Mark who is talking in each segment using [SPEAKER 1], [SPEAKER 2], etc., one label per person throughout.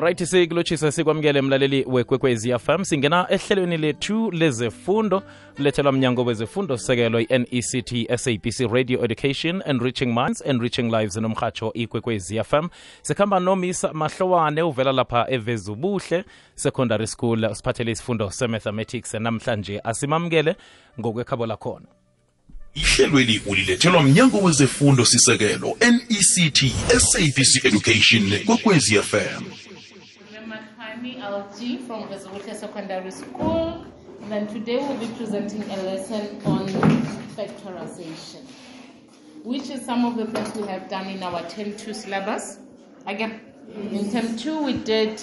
[SPEAKER 1] right sikulotshisa sikwamukele mlaleli wekwekwezi fm singena ehlelweni lethu lezefundo lethelwa mnyango wezefundo sekelo i-nect sabc radio education and reaching minds and reaching lives nomhatsho ikwekwezi fm sikhamba nomisa mahlowane uvela lapha evezubuhle secondary school siphathele isifundo se-mathematics. Namhlanje asimamukele ngokwekhabo lakhona.
[SPEAKER 2] Ihlelweli ulilethelwa mnyango wezefundo sisekelo nect sabc education kwekwezi
[SPEAKER 3] Makhani LG from Vezubuhle Secondary School. And then today we'll be presenting a lesson on factorization, which is some of the things we have done in our term 2 syllabus. Again, in term 2 we did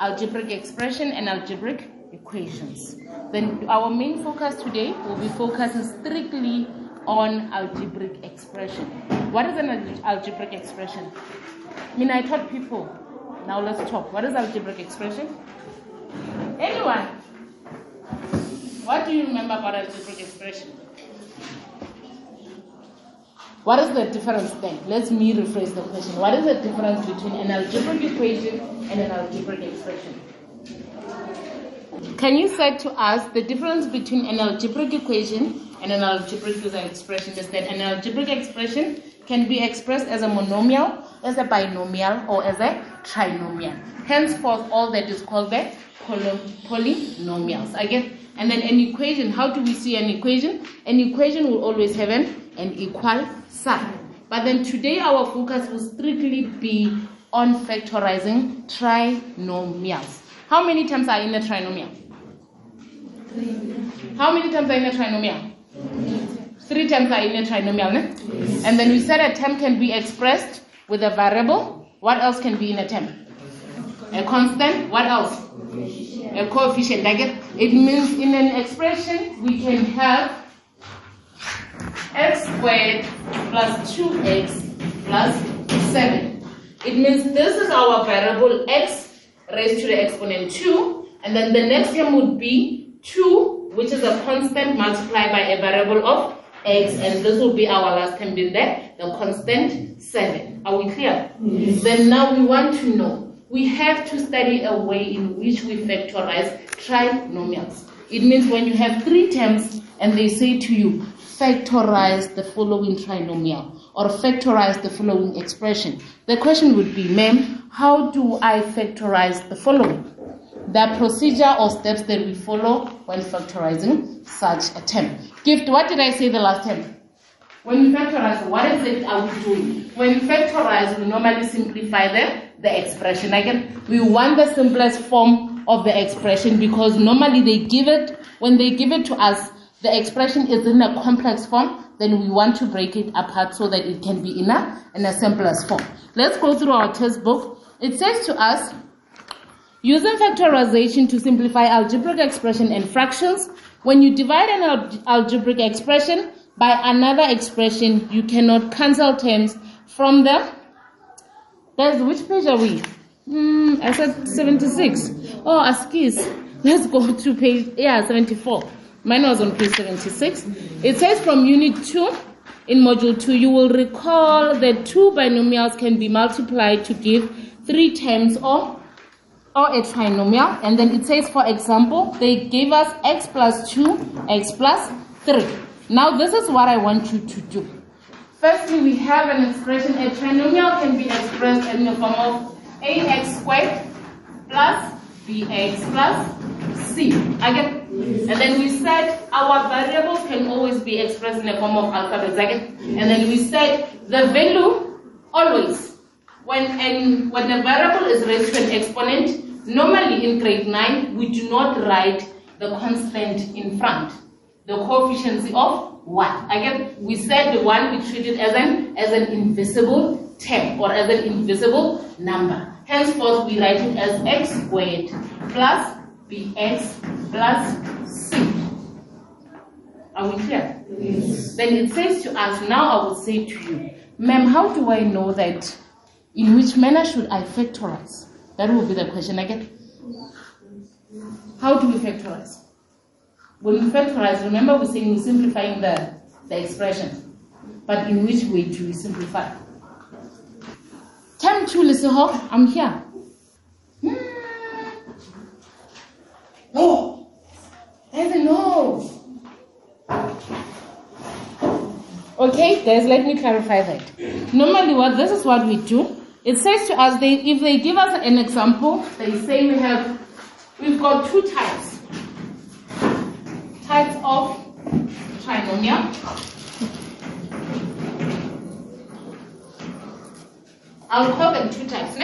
[SPEAKER 3] algebraic expression and algebraic equations. Then our main focus today will be focusing strictly on algebraic expression. What is an algebraic expression? I mean, I taught people. Now let's talk. What is algebraic expression? Anyone? What do you remember about algebraic expression? What is the difference then? Let me rephrase the question. What is the difference between an algebraic equation and an algebraic expression? Can you say to us the difference between an algebraic equation and an algebraic expression is that an algebraic expression can be expressed as a monomial, as a binomial, or as a trinomial. Henceforth, all that is called the poly- polynomials. Again, and then an equation, how do we see an equation? An equation will always have an, an equal sign. But then today our focus will strictly be on factorizing trinomials. How many terms are in a trinomial? Three. How many terms are in a trinomial? Three terms are in a trinomial, ne? And then we said a term can be expressed with a variable. What else can be in a term? A constant. What else? A coefficient. Like it, it means in an expression we can have x squared plus 2x plus 7. It means this is our variable x raised to the exponent 2, and then the next term would be 2, which is a constant multiplied by a variable of x, and this will be our last term in there, the constant 7. Are we clear? Then now we want to know, we have to study a way in which we factorize trinomials. It means when you have three terms and they say to you, factorize the following trinomial or factorize the following expression. The question would be, ma'am, how do I factorize the following? The procedure or steps that we follow when factorizing such a term. Gift, what did I say the last time? When we factorize, what is it are we doing? When we factorize, we normally simplify the, the expression. Again, we want the simplest form of the expression because normally they give it, when they give it to us, the expression is in a complex form, then we want to break it apart so that it can be in a, in a simplest form. Let's go through our textbook. It says to us, using factorization to simplify algebraic expression and fractions, when you divide an algebraic expression by another expression, you cannot cancel terms from them. Guys, which page are we? Hmm, I said 76. Oh, Askis. Let's go to page, yeah, 74. Mine was on page 76. It says from unit 2 in module 2, you will recall that two binomials can be multiplied to give three terms or or a trinomial. And then it says, for example, they gave us x plus 2, x plus 3. Now, this is what I want you to do. Firstly, we have an expression, a trinomial can be expressed in the form of ax squared plus bx plus c. Again, and then we said our variables can always be expressed in the form of alphabets. Again, and then we said the value always when an when the variable is raised to an exponent, normally in grade 9, we do not write the constant in front, the coefficient of 1. Again, we said the 1 we treat it as an, as an invisible term or as an invisible number. Henceforth, we write it as x squared plus bx plus c. Are we clear? Yes. Then it says to us, now I will say to you, ma'am, how do I know that in which manner should I factorize? That will be the question again. How do we factorize? When we factorize, remember we're saying we're simplifying the, the expression. But in which way do we simplify? Come to Lisihok, I'm here. No! There's a no! Okay, guys, let me clarify that. Normally, what this is what we do. It says to us, they if they give us an example, they say we have we've got two types types of trinomial. I'll call them two types.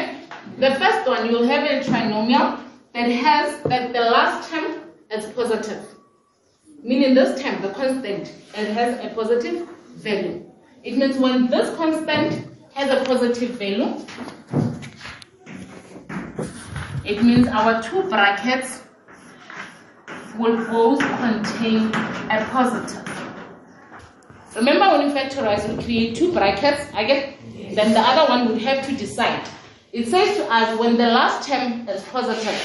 [SPEAKER 3] The first one you'll have a trinomial that has that the last term is positive. Meaning this term, the constant, it has a positive value. It means when this constant has a positive value, it means our two brackets will both contain a positive. Remember when we factorize, we create two brackets, I get, then the other one would have to decide. It says to us when the last term is positive,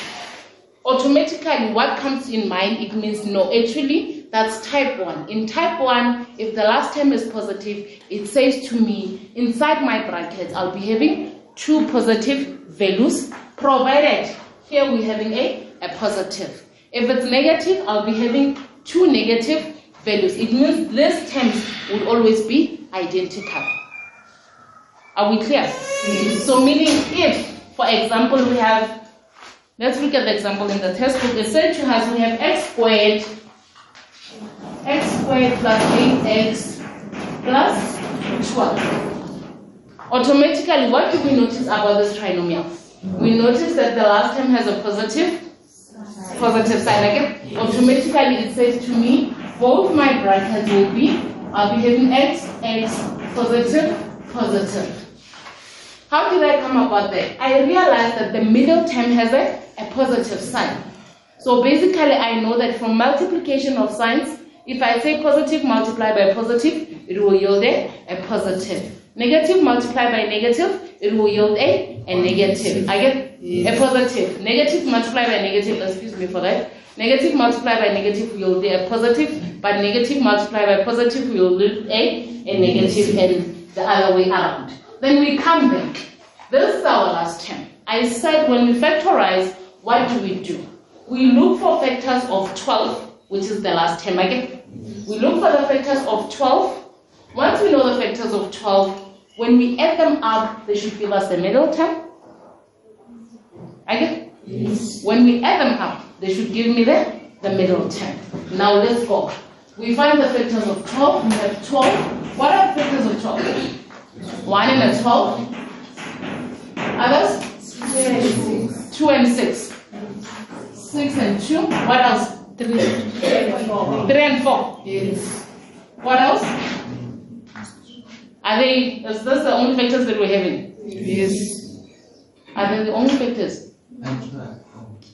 [SPEAKER 3] automatically what comes in mind, it means no, actually that's type 1. In type 1, if the last term is positive, it says to me, inside my brackets, I'll be having two positive values, provided here we're having a, a positive. If it's negative, I'll be having two negative values. It means these terms will always be identical. Are we clear? So meaning if, for example, we have, let's look at the example in the textbook. It said to us we have x squared, x squared plus 8x plus 12. Automatically, what do we notice about this trinomial? We notice that the last term has a positive, positive sign. Again, automatically it says to me, both my brackets will be, I'll be having x, x, positive, positive. How did I come about that? I realized that the middle term has a, a positive sign. So basically, I know that from multiplication of signs, if I say positive multiplied by positive, it will yield a, a positive. Negative multiplied by negative, it will yield a, a negative. I get a positive. Negative multiplied by negative, excuse me for that. Negative multiplied by negative will yield a positive, but negative multiplied by positive will yield a, a negative and the other way around. Then we come back. This is our last term. I said when we factorize, what do we do? We look for factors of 12, which is the last term again. We look for the factors of 12. Once we know the factors of 12, when we add them up, they should give us the middle term. Again? Yes. When we add them up, they should give me the, the middle term. Now let's go. We find the factors of 12. We have 12. What are the factors of 12? 1 and a 12. Others? 2 and 6. 6 and 2. What else? 3. 3 and 4. Yes. What else? Are they, is this the only factors that we're having?
[SPEAKER 4] Yes.
[SPEAKER 3] Are they the only factors?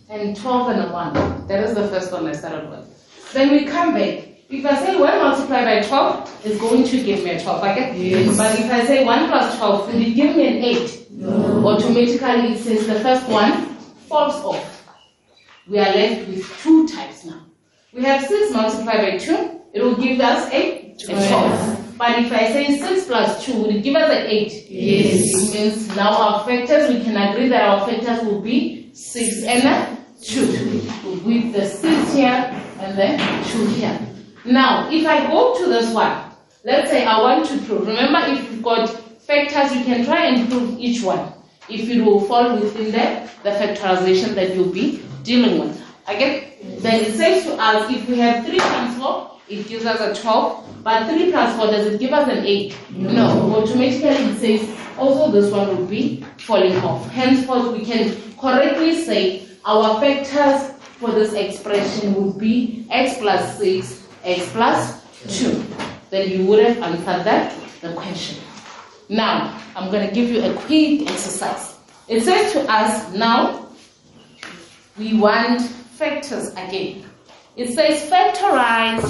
[SPEAKER 3] And 12 and a 1. That is the first one I started with. Then we come back. If I say 1 multiplied by 12, it's going to give me a 12, okay?
[SPEAKER 4] Yes.
[SPEAKER 3] But if I say 1 plus 12, will it give me an 8?
[SPEAKER 4] No.
[SPEAKER 3] Automatically, it says the first one falls off. We are left with two types now. We have 6 multiplied by 2, it will give us a, a 12. But if I say 6 plus 2, will it give us an 8?
[SPEAKER 4] Yes.
[SPEAKER 3] It means now our factors, we can agree that our factors will be 6 and a 2. With the 6 here and the 2 here. Now, if I go to this one, let's say I want to prove. Remember, if you've got factors, you can try and prove each one. If it will fall within the, the factorization that you'll be dealing with. Again, then it says to us, if we have 3 times 4, it gives us a 12. But 3 plus 4, does it give us an 8? No. Automatically it says, also this one will be falling off. Henceforth, we can correctly say our factors for this expression would be x plus 6 x plus 2. Then you would have answered that, the question. Now, I'm going to give you a quick exercise. It says to us, now, we want factors again. It says factorize.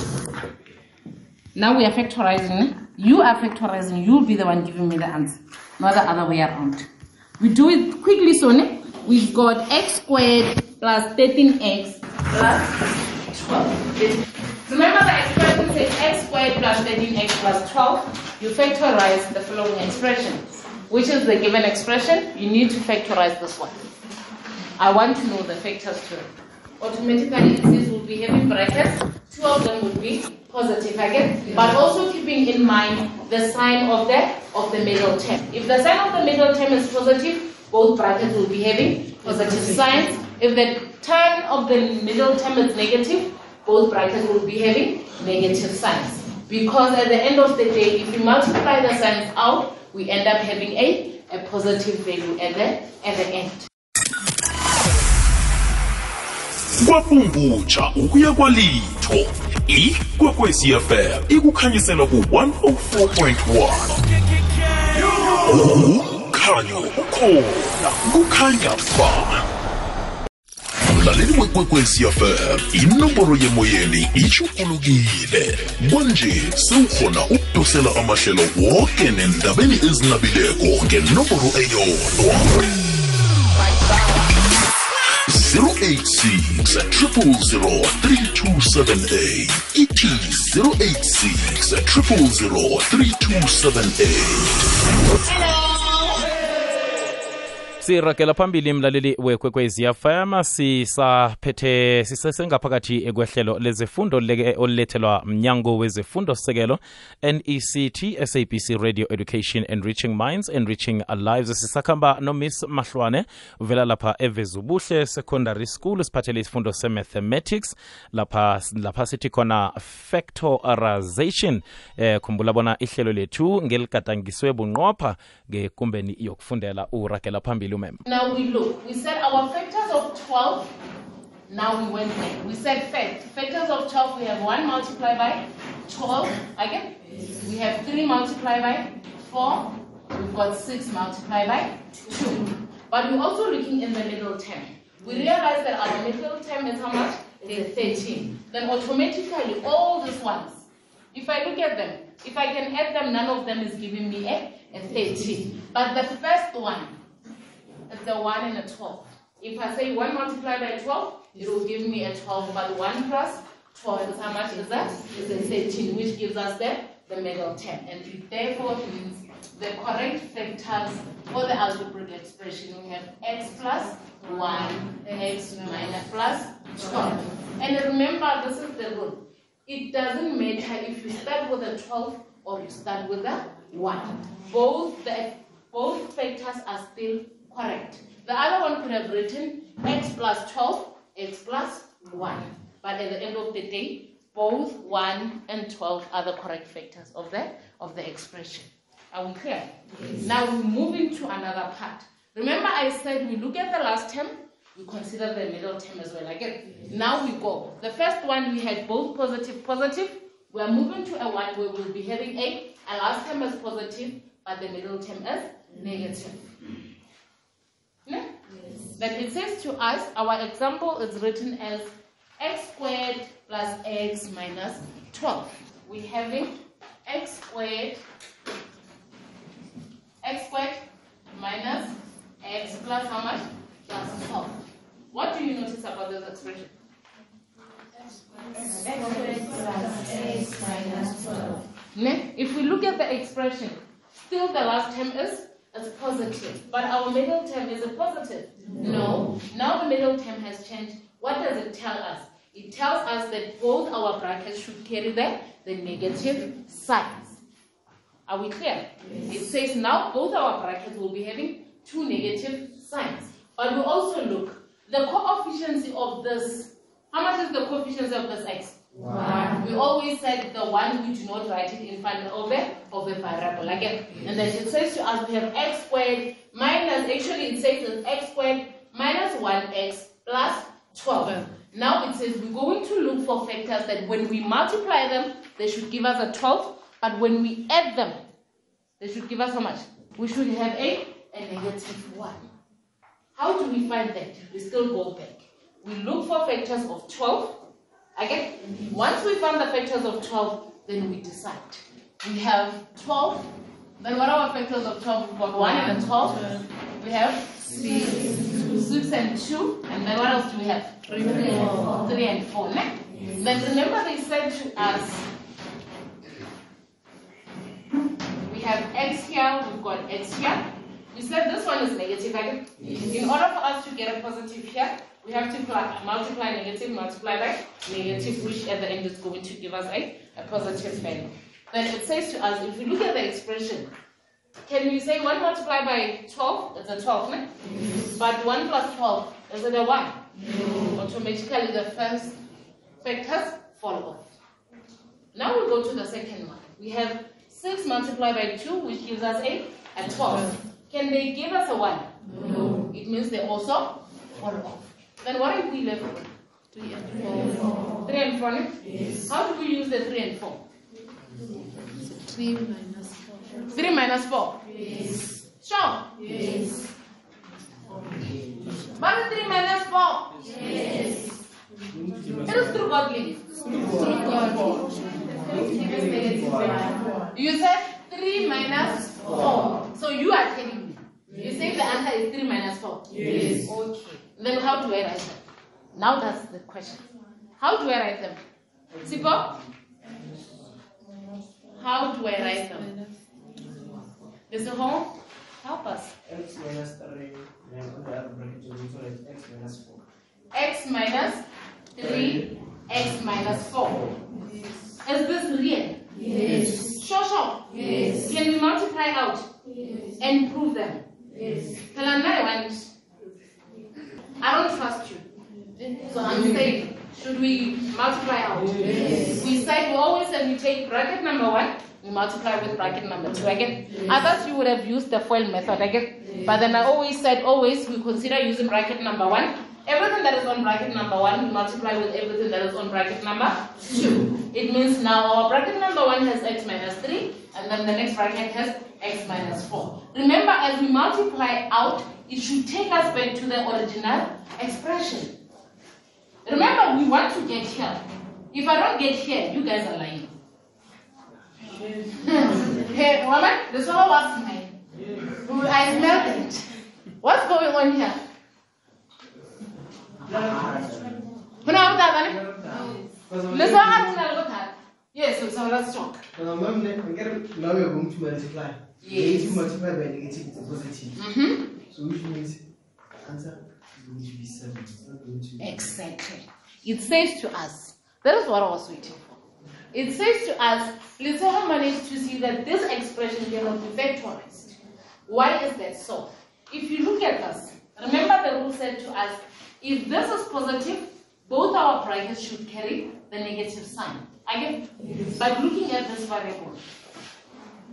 [SPEAKER 3] Now we are factorizing. You are factorizing. You'll be the one giving me the answer, not the other way around. We do it quickly, Sonny. We've got x squared plus 13x plus 12. Remember the expression says x squared plus 13x plus 12. You factorize the following expression, which is the given expression. You need to factorize this one. I want to know the factors too. automatically says we'll be having brackets. Two of them would be positive again, but also keeping in mind the sign of the of the middle term. If the sign of the middle term is positive, both brackets will be having positive signs. If the sign of the middle term is negative, both brackets will be having negative signs. Because at the end of the day, if we multiply the signs out, we end up having a, a positive value at the, at the end.
[SPEAKER 2] Kwapungutha ukuya kwalitho. Ikwekwezi fm ikukhanyisela ku-104.1 ukhanyo ukhona kukhanya ba mlaleli wekwekwezi fm inomboro yemoyeni ishukulukile kwanje sewukhona ukudosela amahlelo woke nendabeni ezinabileko ngenomboro eyodwa 086 000 3278 ithi 086 000 3278
[SPEAKER 1] siragela phambili mlaleli wekwekwezi fm sisaphethe sisesengaphakathi ekwehlelo lezefundo olulethelwa mnyango wezefundo sekelo nect sabc radio education enriching minds enriching lives. Sisakhamba nomiss mahlwane uvela lapha evezubuhle secondary school siphathele isifundo se-mathematics. Lapha lapha sithi khona factorization. Eh khumbula bona ihlelo lethu ngeligadangiswe bunqopha ngekumbeni yokufundela uragela phambili
[SPEAKER 3] Now we look, we said our factors of 12, now we went there. We said fact, factors of 12, we have 1 multiplied by 12, again. We have 3 multiplied by 4, we've got 6 multiplied by 2. But we're also looking in the middle term. We realize that our middle term is how much? Is 13. Then automatically, all these ones, if I look at them, if I can add them, none of them is giving me a, a 13. But the first one, it's a 1 and a 12. If I say 1 multiplied by 12, it will give me a 12, but 1 plus 12 is how much is that? Is a 13, which gives us the, the middle term. And therefore means the correct factors for the algebraic expression, we have x plus 1, x minus plus 12. And remember, this is the rule. It doesn't matter if you start with a 12 or you start with a 1. Both the both factors are still correct. The other one could have written x plus 12, x plus 1. But at the end of the day, both 1 and 12 are the correct factors of the, of the expression. Are we clear? Yes. Now we move into another part. Remember I said we look at the last term, we consider the middle term as well. Again, now we go. The first one we had both positive, positive. We are moving to a one where we'll be having a, a last term is positive, but the middle term is negative. Mm. Yeah? Then it says to us, our example is written as x squared plus x minus 12. We have having x squared, x squared minus x plus how much? Plus 12. What do you notice about this expression? Ne? If we look at the expression, still the last term is is positive, but our middle term is a positive. No. Now the middle term has changed. What does it tell us? It tells us that both our brackets should carry the, the negative signs. Are we clear? It says now both our brackets will be having two negative signs. But we also look, the coefficient of this, how much is the coefficient of this x? One. We always said the one we do not write it in front of a, of a variable again. And then it says to us we have x squared minus, actually it says it's x squared minus 1x plus 12. Now it says we're going to look for factors that when we multiply them, they should give us a 12, but when we add them, they should give us how much? We should have a, a negative 1. How do we find that? We still go back. We look for factors of 12. Again, once we find the factors of 12, then we decide. We have 12. Then what are our factors of 12? We've got 1 and a 12. We have 6, 6 and 2. And then what else do we have? 3 and 4. 3 and 4. ne? Then remember they said to us, we have x here, we've got x here. We said this one is negative, right? In order for us to get a positive here, we have to pl- multiply negative, multiply by negative, which at the end is going to give us a, a positive value. Then it says to us, if we look at the expression, can we say 1 multiplied by 12? It's a 12, no? But 1 plus 12, is it a 1? Automatically the first factors fall off. Now we go to the second one. We have 6 multiplied by 2, which gives us a, a 12. Can they give us a 1? No. It means they also fall off. Then what are we left with? 3 and 4. 3 and 4? no? Yes. How do we use the 3 and 4?
[SPEAKER 4] 3 minus 4.
[SPEAKER 3] 3 minus 4? Yes. Sure?
[SPEAKER 4] Yes.
[SPEAKER 3] What is 3 minus 4? Yes. It is true God, please. You said 3 minus 4. So you are telling me. You say the answer is 3 minus 4? Yes. Okay. Then how do I write them? Now that's the question. How do I write them? Sipo? How do I write them? Mr. Home, help us.
[SPEAKER 5] x minus 3 and put the other bracket to so x minus 4.
[SPEAKER 3] X minus 3, X minus 4. Is this real?
[SPEAKER 4] Yes.
[SPEAKER 3] Sure, sure.
[SPEAKER 4] Yes.
[SPEAKER 3] Can we multiply out and prove them?
[SPEAKER 4] Yes.
[SPEAKER 3] Tell another one. I don't trust you. So I'm saying, should we multiply out?
[SPEAKER 4] Yes.
[SPEAKER 3] We said we always said we take bracket number one, we multiply with bracket number two again. I thought you would have used the FOIL method again. But then I always said always we consider using bracket number one. Everything that is on bracket number one, we multiply with everything that is on bracket number two. It means now our bracket number one has x minus three, and then the next bracket has x minus four. Remember, as we multiply out, it should take us back to the original expression. Remember, we want to get here. If I don't get here, you guys are lying. hey, woman, this one was mine. I smelled it. What's going on here? Kuna utata Let's not have Yes, so let's talk.
[SPEAKER 5] Now, ma'am, now we are going to multiply.
[SPEAKER 3] Yes.
[SPEAKER 5] Negative multiplied by negative is a positive.
[SPEAKER 3] Mm-hmm.
[SPEAKER 5] So which means answer is going to be 7. It's not going to be.
[SPEAKER 3] Exactly. It says to us, that is what I was waiting for. It says to us, have managed to see that this expression cannot be factorized. Why is that so? If you look at this, remember the rule said to us, if this is positive, both our brackets should carry the negative sign. Again, by looking at this variable,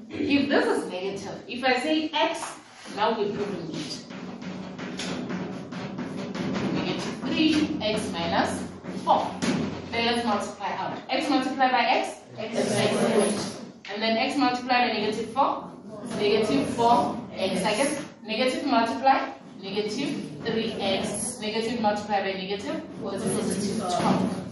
[SPEAKER 3] if this is negative, if I say x, now we're proving it. Negative 3, x minus 4. Then let's multiply out. x multiplied by x, x is x squared. And then x multiplied by negative 4, negative 4, x. I guess negative multiply, negative 3x. Negative multiplied by negative, was positive 12.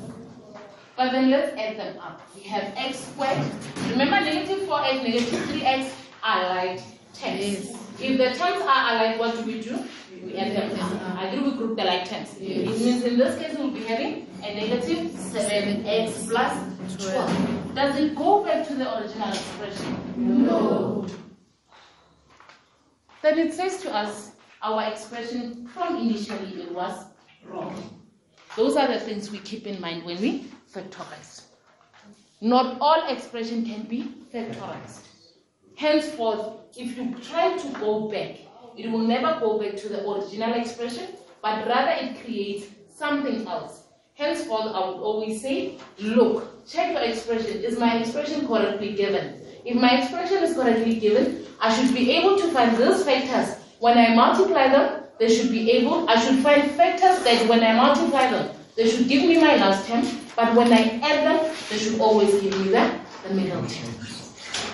[SPEAKER 3] But then let's add them up. We have x squared. Remember, negative 4x, negative 3x are like terms. If the terms are alike, what do we do? We add them up. I agree we group the like terms. It means in this case we'll be having a negative 7x plus 12. Does it go back to the original expression? No. Then it says to us, our expression from initially it was wrong. Those are the things we keep in mind when we factorize. Not all expression can be factorized. Henceforth, if you try to go back, it will never go back to the original expression, but rather it creates something else. Henceforth, I would always say, look, check your expression. Is my expression correctly given? If my expression is correctly given, I should be able to find those factors. When I multiply them, they should be able, I should find factors that when I multiply them, they should give me my last term, but when I add them, they should always give me the, the middle term.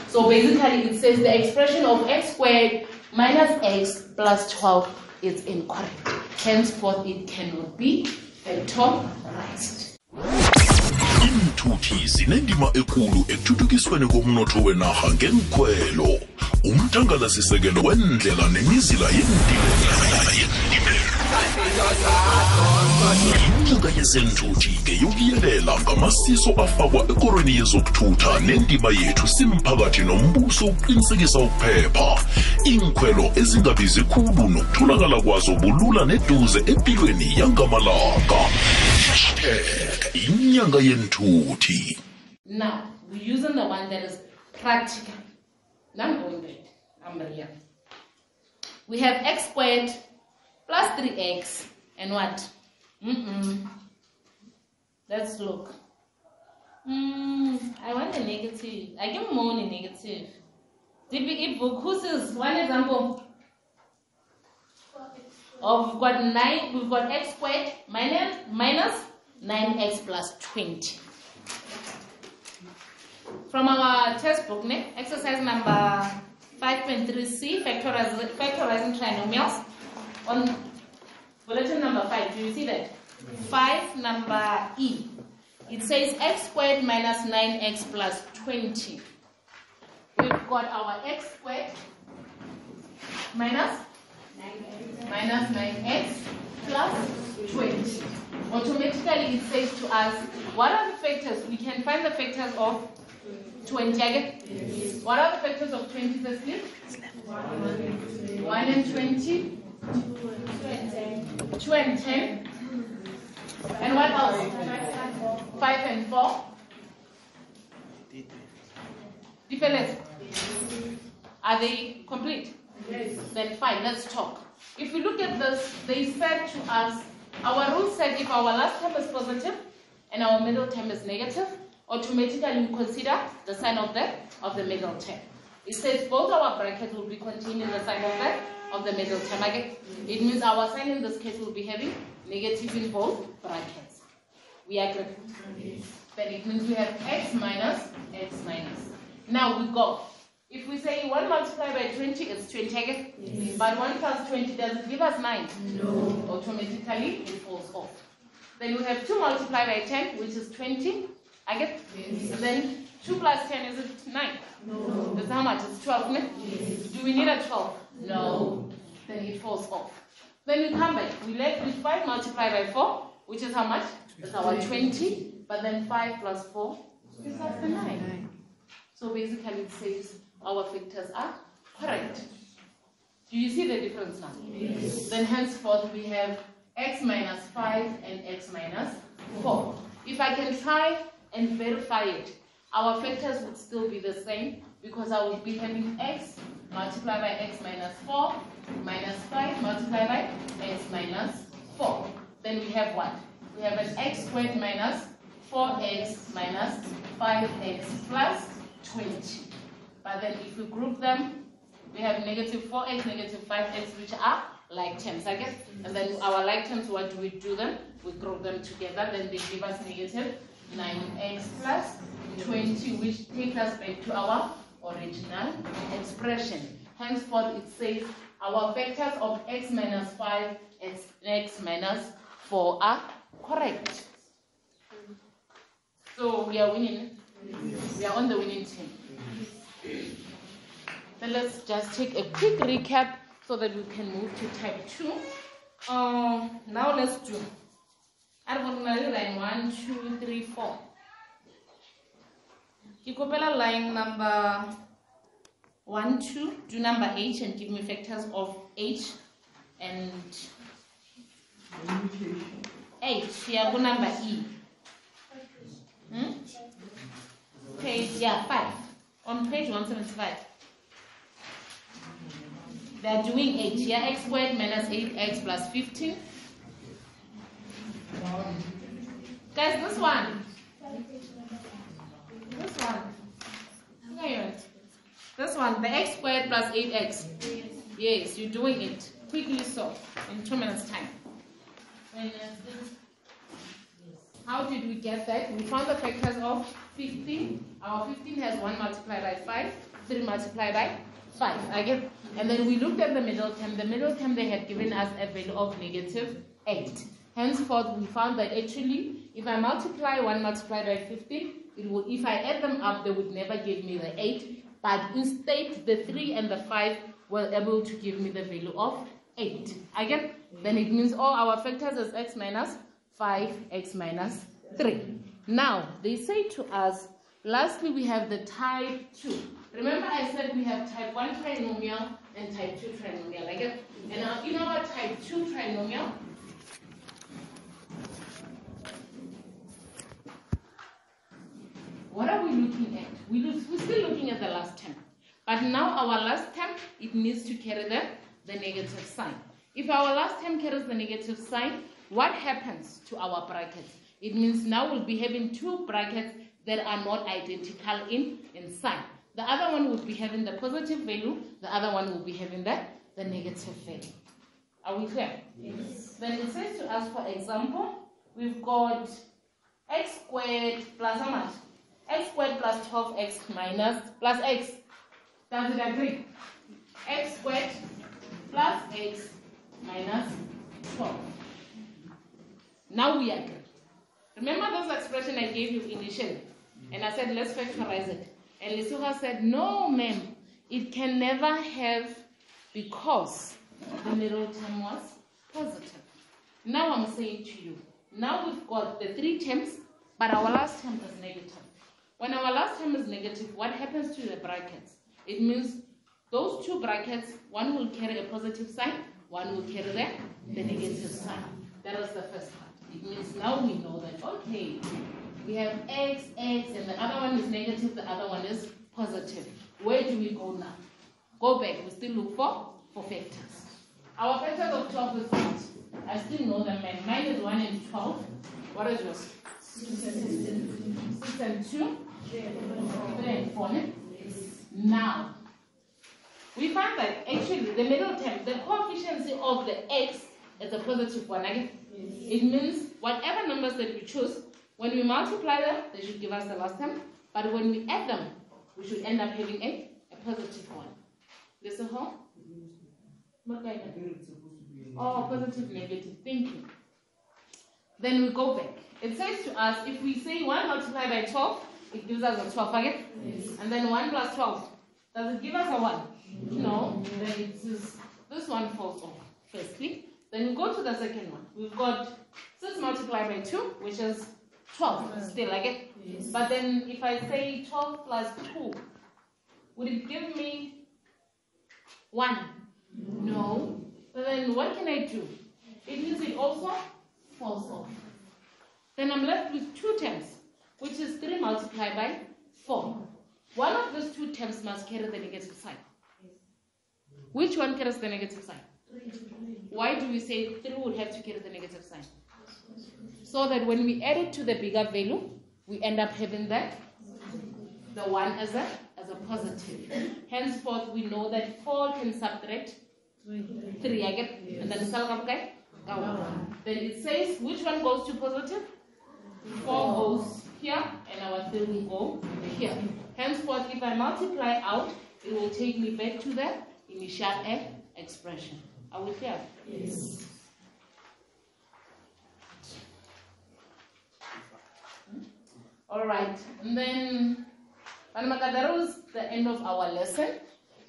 [SPEAKER 3] So basically, it says the expression of x squared minus x plus 12 is incorrect. Henceforth, it cannot be factorized.
[SPEAKER 2] iinthuthi zinendima ekulu ekuthuthukisweni komnotho wenarha ngenkhwelo umthangalasisekelo wendlela nemizila yeentimela inyanga yezenthuthi ke yokuyelela ngamasiso afakwa ekorweni yezokuthutha nendima yethu simphakathi nombuso ukuqinisekisa ukuphepha inkhwelo ezingabizi khulu nokutholakala kwazo bulula neduze empilweni yangamalanga hashtag inyanga yenthuthi
[SPEAKER 3] Now, we're using the one that is practical. Now I'm going back. I'm here. We have x squared plus 3x and what? Mm-mm. Let's look. Mm, I want a negative. I give more than negative. DBE book, who says one example? Oh, we've got nine, we've got x squared minus minus 9x plus 20 from our textbook, ne? exercise number 5.3c, factorizing, factorizing trinomials. On bulletin number 5, do you see that? 5 number E. It says x squared minus 9x plus 20. We've got our x squared minus minus 9x plus 20. Automatically it says to us, what are the factors? We can find the factors of 20 again? What are the factors of 20 firstly? 1 and 20. 2 and 10. And what else? 5 and 4. Different. Are they complete? Yes. Then fine, let's talk. If we look at this, they said to us, our rule said if our last term is positive and our middle term is negative, automatically we consider the sign of the of the middle term. It says both our brackets will be containing the sign of the of the middle term. Again, it means our sign in this case will be having negative in both brackets. We agree? Then it means we have x minus x minus. Now we go. If we say 1 multiplied by 20 it's 20 again, but 1 plus 20 does it give us 9? No. Automatically it falls off. Then we have 2 multiplied by 10, which is 20. I get yes. then 2 plus 10 is it 9? No. That's how much? It's 12, no? Yes. Do we need a 12? No. Then it falls off. Then we come back. We left with 5 multiplied by 4, which is how much? It's our 20. But then 5 plus 4 is us the 9. So basically it says our factors are correct. Do you see the difference now? Yes. Then henceforth we have x minus 5 and x minus 4. If I can try and verify it, our factors would still be the same because I would be having x multiplied by x minus 4 minus 5 multiply by x minus 4. Then we have what? We have an x squared minus 4x minus 5x plus 20. But then if we group them, we have negative 4x, negative 5x, which are like terms, I guess. And then our like terms, what do we do them? We group them together, then they give us negative 9x plus 20, which takes us back to our original expression. Henceforth, it says our factors of x minus 5 and x minus 4 are correct. So we are winning. We are on the winning team. Then let's just take a quick recap so that we can move to type 2. Um, now let's do Arbonary line 1, 2, 3, 4. You kopela line number 1, 2, do number h and give me factors of h and h. Yeah, go number e. Hmm? Page, yeah, 5. On page 175. They are doing 8. Here, x squared minus 8x plus 15. Guys, this one. This one. Look at it. This one, the x squared plus 8x. Yes, you're doing it. Quickly so, in two minutes time. How did we get that? We found the factors of 15. Our 15 has 1 multiplied by 5, 3 multiplied by 5. Again, and then we looked at the middle term. The middle term, they had given us a value of negative 8. Henceforth, we found that actually, if I multiply 1 multiplied by 15, it will, if I add them up, they would never give me the 8. But instead, the 3 and the 5 were able to give me the value of 8. Again, then it means all our factors is x minus 5x minus 3. Now, they say to us, lastly, we have the type 2. Remember I said we have type 1 trinomial and type 2 trinomial. It? And now in our type 2 trinomial, what are we looking at? We look, we're still looking at the last term. But now our last term, it needs to carry the, the negative sign. If our last term carries the negative sign, what happens to our brackets? It means now we'll be having two brackets that are not identical in, in sign. The other one will be having the positive value, the other one will be having the, the negative value. Are we clear? Yes. Then it says to us, for example, we've got x squared plus how much? X squared plus 12x minus plus x. Does it agree? x squared plus x minus 12. Now we agree. Remember this expression I gave you initially? And I said, let's factorize it. And Lisuha said, no, ma'am, it can never have because the middle term was positive. Now I'm saying to you, now we've got the three terms, but our last term is negative. When our last term is negative, what happens to the brackets? It means those two brackets, one will carry a positive sign, one will carry the, the negative sign. That was the first part. It means now we know that, okay, we have x, x, and the other one is negative, the other one is positive. Where do we go now? Go back, we still look for, for factors. Our factors of 12 is what? I still know is 1 and 12. What is yours? 6 and 2. 3 and 4. Now, we find that actually the middle term, the coefficient of the x is a positive one. Again, it means whatever numbers that we choose, when we multiply them, they should give us the last term. But when we add them, we should end up having a, a positive one. This is how? What kind of-
[SPEAKER 5] It's supposed to be.
[SPEAKER 3] Oh, positive, negative. Thank you. Then we go back. It says to us, if we say 1 multiplied by 12, it gives us a 12 again. And then 1 plus 12, does it give us a 1? No. Then it says, this one falls off, firstly. Then we go to the second one. We've got 6 multiplied by 2, which is 12, still I again. But then if I say 12 plus 2, would it give me 1? No. So then what can I do? It means it also falls off. Then I'm left with two terms, which is 3 multiplied by 4. One of those two terms must carry the negative sign. Which one carries the negative sign? Why do we say 3 will have to carry the negative sign? So that when we add it to the bigger value, we end up having that the 1 as a, as a positive. Henceforth, we know that 4 can subtract 3 again. And then sal ka bokae? Ka one. Then it says which one goes to positive? 4 goes here and our 3 will go here. Henceforth, if I multiply out, it will take me back to the initial eh, expression. Are we clear? Yes. All right, and then that was the end of our lesson.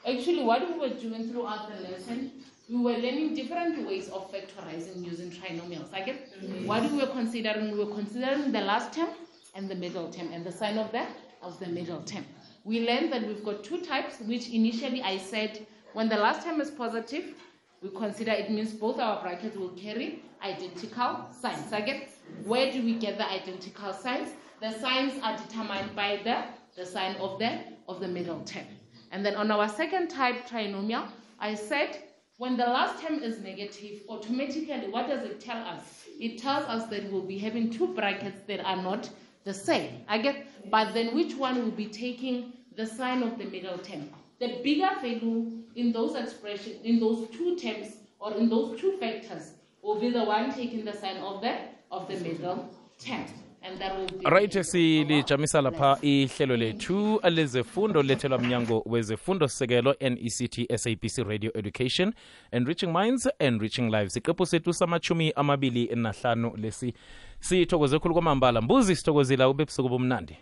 [SPEAKER 3] Actually, what we were doing throughout the lesson, we were learning different ways of factorizing using trinomials. I get what we were considering. We were considering the last term and the middle term, and the sign of that of the middle term. We learned that we've got two types, which initially I said when the last term is positive, we consider it means both our brackets will carry identical signs. I get where do we get the identical signs? The signs are determined by the, the sign of the of the middle term. And then on our second type trinomial, I said when the last term is negative, automatically what does it tell us? It tells us that we'll be having two brackets that are not the same. I get but then which one will be taking the sign of the middle term? The bigger value in those expressions, in those two terms, or in those two factors, will be the one taking the sign of the of the middle term.
[SPEAKER 1] Right silijamisa lapha ihlelo lethu. Lezefundo lethelwa mnyango wezefundo sekelo nect sabc radio education enriching minds enriching lives. Iqephu sethu samachumi amabili nahlanu lesi. Sithokoze khulu kwamambala. Mbuzi sithokozila ube busuku bomnandi